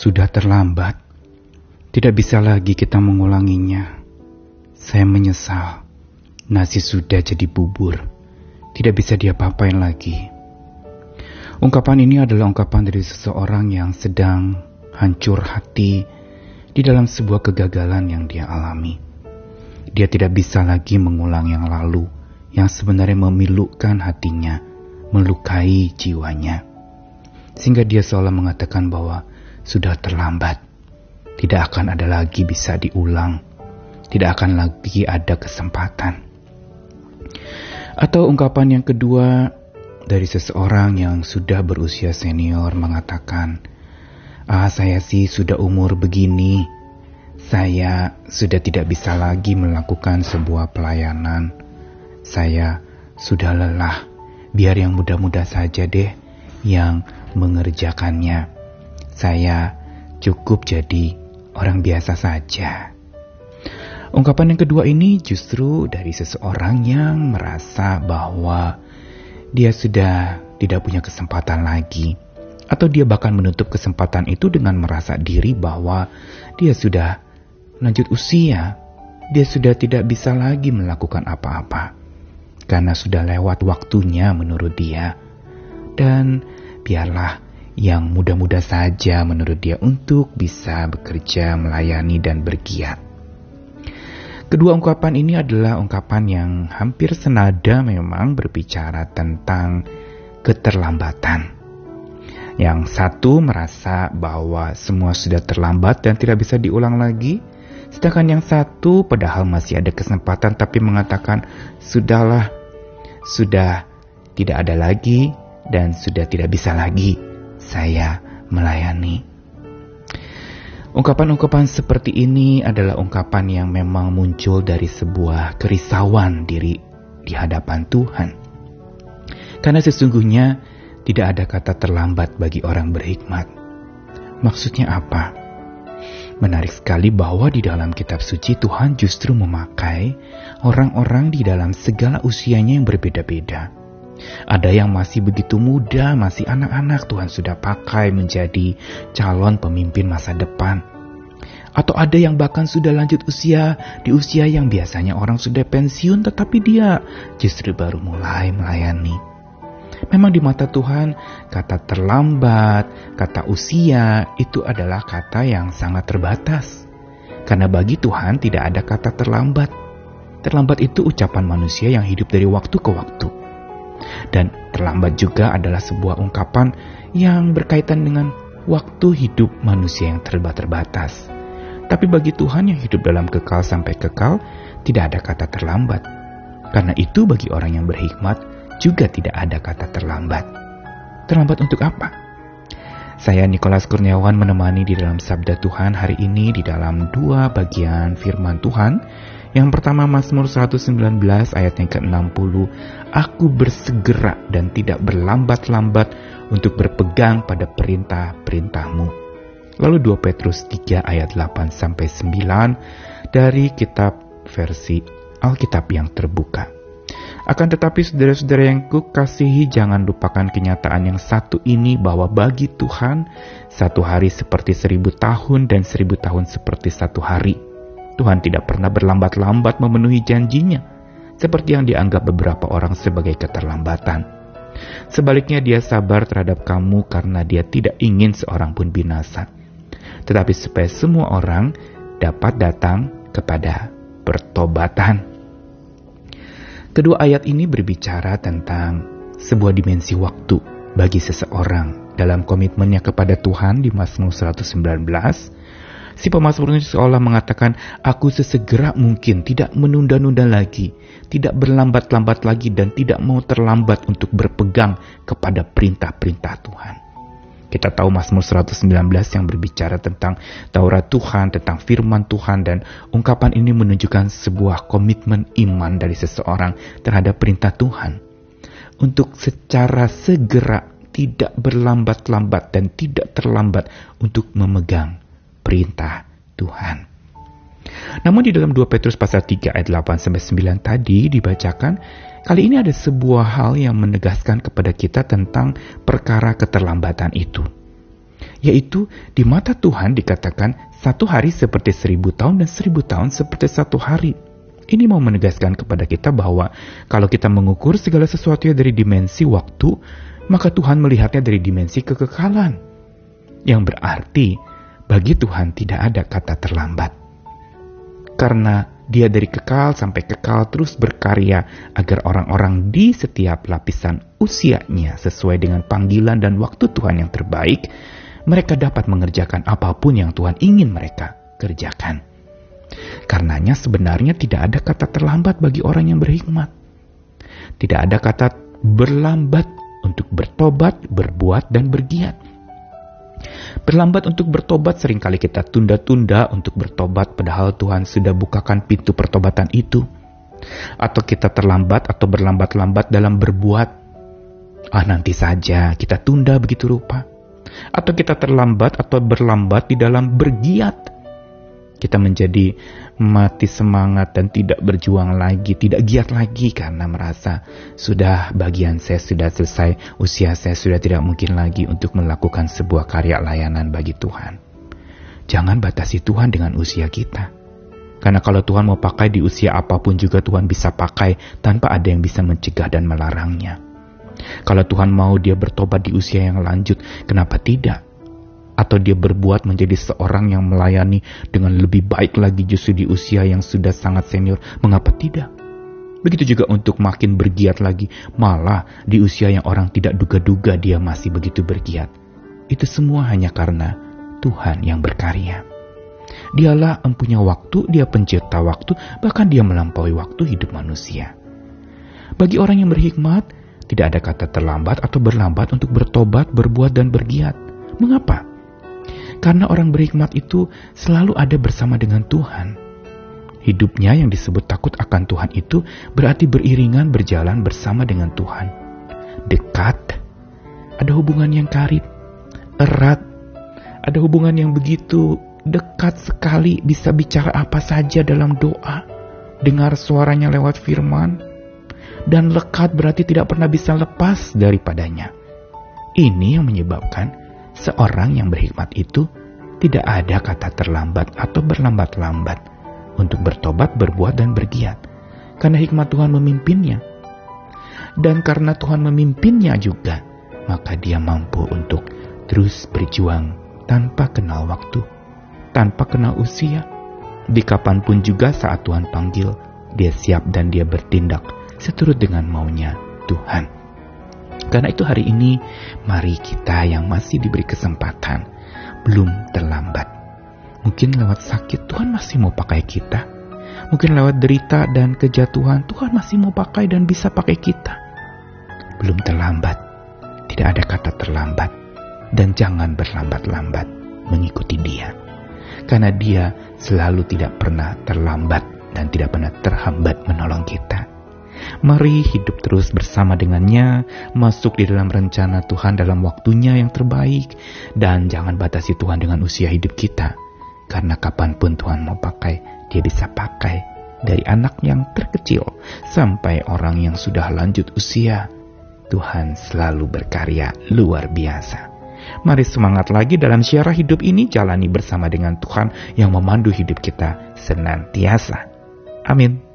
Sudah terlambat. Tidak bisa lagi kita mengulanginya. Saya menyesal. Nasi sudah jadi bubur. Tidak bisa diapa-apain lagi. Ungkapan ini adalah ungkapan dari seseorang yang sedang hancur hati di dalam sebuah kegagalan yang dia alami. Dia tidak bisa lagi mengulang yang lalu yang sebenarnya memilukkan hatinya, melukai jiwanya. Sehingga dia seolah mengatakan bahwa sudah terlambat, tidak akan ada lagi bisa diulang, tidak akan lagi ada kesempatan. Atau ungkapan yang kedua dari seseorang yang sudah berusia senior mengatakan, Ah saya sih sudah umur begini, saya sudah tidak bisa lagi melakukan sebuah pelayanan. Saya sudah lelah, biar yang muda-muda saja deh yang mengerjakannya. Saya cukup jadi orang biasa saja. Ungkapan yang kedua ini justru dari seseorang yang merasa bahwa dia sudah tidak punya kesempatan lagi, atau dia bahkan menutup kesempatan itu dengan merasa diri bahwa dia sudah lanjut usia, dia sudah tidak bisa lagi melakukan apa-apa karena sudah lewat waktunya menurut dia. Dan biarlah yang muda-muda saja menurut dia untuk bisa bekerja, melayani, dan bergiat. Kedua ungkapan ini adalah ungkapan yang hampir senada memang berbicara tentang keterlambatan. Yang satu merasa bahwa semua sudah terlambat dan tidak bisa diulang lagi, sedangkan yang satu padahal masih ada kesempatan tapi mengatakan, "Sudahlah, sudah tidak ada lagi dan sudah tidak bisa lagi saya melayani. Ungkapan-ungkapan seperti ini adalah ungkapan yang memang muncul dari sebuah kerisauan diri di hadapan Tuhan. Karena sesungguhnya tidak ada kata terlambat bagi orang berhikmat. Maksudnya apa? Menarik sekali bahwa di dalam kitab suci Tuhan justru memakai orang-orang di dalam segala usianya yang berbeda-beda. Ada yang masih begitu muda, masih anak-anak Tuhan sudah pakai menjadi calon pemimpin masa depan. Atau ada yang bahkan sudah lanjut usia, di usia yang biasanya orang sudah pensiun tetapi dia justru baru mulai melayani. Memang di mata Tuhan, kata terlambat, kata usia itu adalah kata yang sangat terbatas. Karena bagi Tuhan tidak ada kata terlambat. Terlambat itu ucapan manusia yang hidup dari waktu ke waktu. Dan terlambat juga adalah sebuah ungkapan yang berkaitan dengan waktu hidup manusia yang terbatas. Tapi bagi Tuhan yang hidup dalam kekal sampai kekal, tidak ada kata terlambat. Karena itu bagi orang yang berhikmat, juga tidak ada kata terlambat. Terlambat untuk apa? Saya Nikolas Kurniawan menemani di dalam Sabda Tuhan hari ini di dalam dua bagian firman Tuhan. Yang pertama Mazmur 119 ayat yang ke-60. Aku bersegera dan tidak berlambat-lambat untuk berpegang pada perintah-perintahmu. Lalu 2 Petrus 3 ayat 8 sampai 9 dari kitab versi Alkitab yang terbuka. Akan tetapi saudara-saudara yang kukasihi jangan lupakan kenyataan yang satu ini bahwa bagi Tuhan satu hari seperti seribu tahun dan seribu tahun seperti satu hari. Tuhan tidak pernah berlambat-lambat memenuhi janjinya seperti yang dianggap beberapa orang sebagai keterlambatan. Sebaliknya dia sabar terhadap kamu karena dia tidak ingin seorang pun binasa. Tetapi supaya semua orang dapat datang kepada pertobatan. Kedua ayat ini berbicara tentang sebuah dimensi waktu bagi seseorang dalam komitmennya kepada Tuhan di Mazmur 119. Si pemazmur ini seolah mengatakan, Aku sesegera mungkin tidak menunda-nunda lagi, tidak berlambat-lambat lagi dan tidak mau terlambat untuk berpegang kepada perintah-perintah Tuhan. Kita tahu Mazmur 119 yang berbicara tentang Taurat Tuhan, tentang firman Tuhan dan ungkapan ini menunjukkan sebuah komitmen iman dari seseorang terhadap perintah Tuhan. Untuk secara segera tidak berlambat-lambat dan tidak terlambat untuk memegang perintah Tuhan. Namun di dalam 2 Petrus pasal 3 ayat 8 sampai 9 tadi dibacakan Kali ini ada sebuah hal yang menegaskan kepada kita tentang perkara keterlambatan itu, yaitu di mata Tuhan dikatakan satu hari seperti seribu tahun dan seribu tahun seperti satu hari. Ini mau menegaskan kepada kita bahwa kalau kita mengukur segala sesuatu dari dimensi waktu, maka Tuhan melihatnya dari dimensi kekekalan. Yang berarti bagi Tuhan tidak ada kata terlambat. Karena dia dari kekal sampai kekal terus berkarya agar orang-orang di setiap lapisan usianya sesuai dengan panggilan dan waktu Tuhan yang terbaik, mereka dapat mengerjakan apa pun yang Tuhan ingin mereka kerjakan. Karenanya sebenarnya tidak ada kata terlambat bagi orang yang berhikmat. Tidak ada kata berlambat untuk bertobat, berbuat, dan bergiat. Berlambat untuk bertobat sering kali kita tunda-tunda untuk bertobat padahal Tuhan sudah bukakan pintu pertobatan itu. Atau kita terlambat atau berlambat-lambat dalam berbuat. Ah nanti saja kita tunda begitu rupa. Atau kita terlambat atau berlambat di dalam bergiat kita menjadi mati semangat dan tidak berjuang lagi, tidak giat lagi karena merasa sudah bagian saya sudah selesai, usia saya sudah tidak mungkin lagi untuk melakukan sebuah karya layanan bagi Tuhan. Jangan batasi Tuhan dengan usia kita. Karena kalau Tuhan mau pakai di usia apa pun juga Tuhan bisa pakai tanpa ada yang bisa mencegah dan melarangnya. Kalau Tuhan mau dia bertobat di usia yang lanjut, kenapa tidak? Atau dia berbuat menjadi seorang yang melayani dengan lebih baik lagi justru di usia yang sudah sangat senior, mengapa tidak? Begitu juga untuk makin bergiat lagi, malah di usia yang orang tidak duga-duga dia masih begitu bergiat. Itu semua hanya karena Tuhan yang berkarya. Dialah empunya waktu, dia pencipta waktu, bahkan dia melampaui waktu hidup manusia. Bagi orang yang berhikmat, tidak ada kata terlambat atau berlambat untuk bertobat, berbuat, dan bergiat. Mengapa? Karena orang berhikmat itu selalu ada bersama dengan Tuhan. Hidupnya yang disebut takut akan Tuhan itu berarti beriringan berjalan bersama dengan Tuhan. Dekat, ada hubungan yang karib, erat, ada hubungan yang begitu dekat sekali bisa bicara apa saja dalam doa, dengar suaranya lewat firman, dan lekat berarti tidak pernah bisa lepas daripadanya. Ini yang menyebabkan Seorang yang berhikmat itu tidak ada kata terlambat atau berlambat-lambat untuk bertobat, berbuat, dan bergiat. Karena hikmat Tuhan memimpinnya. Dan karena Tuhan memimpinnya juga, maka dia mampu untuk terus berjuang tanpa kenal waktu, tanpa kenal usia. Di kapan pun juga saat Tuhan panggil, dia siap dan dia bertindak seturut dengan maunya Tuhan. Karena itu hari ini mari kita yang masih diberi kesempatan belum terlambat. Mungkin lewat sakit Tuhan masih mau pakai kita. Mungkin lewat derita dan kejatuhan Tuhan masih mau pakai dan bisa pakai kita. Belum terlambat. Tidak ada kata terlambat. Dan jangan berlambat-lambat mengikuti dia. Karena dia selalu tidak pernah terlambat dan tidak pernah terhambat menolong kita. Mari hidup terus bersama dengannya, masuk di dalam rencana Tuhan dalam waktunya yang terbaik, dan jangan batasi Tuhan dengan usia hidup kita. Karena kapan pun Tuhan mau pakai, dia bisa pakai. Dari anak yang terkecil sampai orang yang sudah lanjut usia, Tuhan selalu berkarya luar biasa. Mari semangat lagi dalam siarah hidup ini jalani bersama dengan Tuhan yang memandu hidup kita senantiasa. Amin.